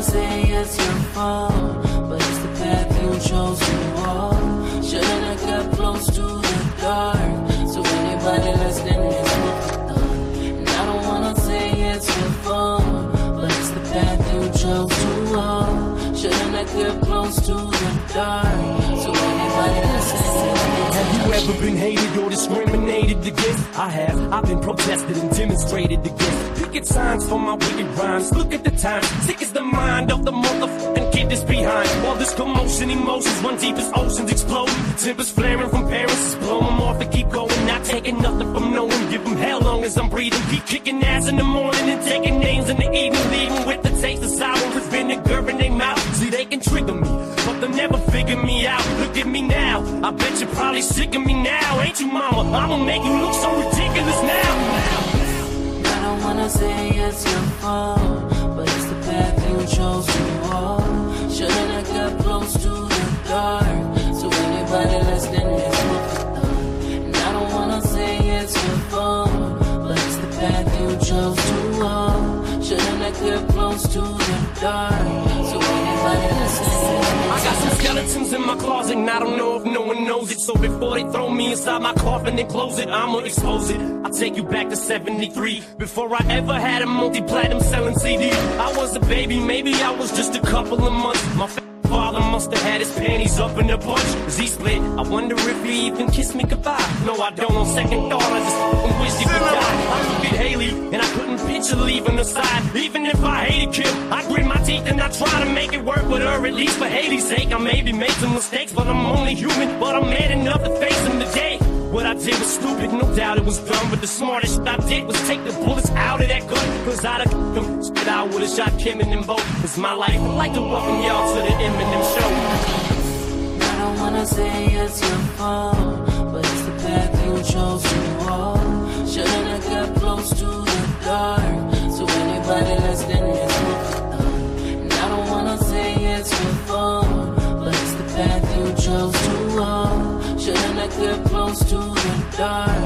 it's your fault, but it's the path you chose to walk. Shouldn't have got close to the dark. So anybody listening is what And I don't wanna say it's your fault, Shouldn't have close to the dark. So anybody Have you ever been hated or discriminated against? I have. I've been protested and demonstrated against. Picket signs for my wicked rhymes. Look at the time. Sick is the mind of the motherfucking kid that's behind. All this commotion, emotions run deep as oceans exploding. Tempers flaring from. Just blow them off and keep going. Not taking nothing from no one. Give them hell long as I'm breathing. Keep kicking ass in the morning and taking names in the evening. Probably sick of me now. Ain't you, mama? I'ma make you look so ridiculous now. I don't wanna say it's your fault, but it's the path you chose to walk. Shouldn't have got close to the dark. So anybody listening is And I don't wanna say it's your fault, but it's the path you chose to walk. Shouldn't have got close to the dark. So my closet, and I don't know if no one knows it. So before they throw me inside my coffin and close it, I'ma expose it. I'll take you back to 73. Before I ever had a multi platinum selling CD, I was a baby, maybe I was just a couple of months. My fa- father must have had his panties up in a bunch. Cause he split. I wonder if he even kissed me goodbye. No, I don't. On second thought, I just wish he would die. I look at Hailie, and I picture leaving her side. Even if I hated Kim, I grit my teeth and I try to make it work with her. At least for Hailie's sake, I maybe made some mistakes, but I'm only human. But I'm man enough to face them today. What I did was stupid, no doubt it was dumb. But the smartest I did was take the bullets out of that gun. Cause I'd have them. Spit I would've shot Kim and them both. It's my life. I'd like to welcome y'all to the Eminem show. I don't wanna say it's your fault, but it's the path you chose to walk. Shouldn't have got close to but it's the path you chose to walk. Shouldn't have got close to the dark.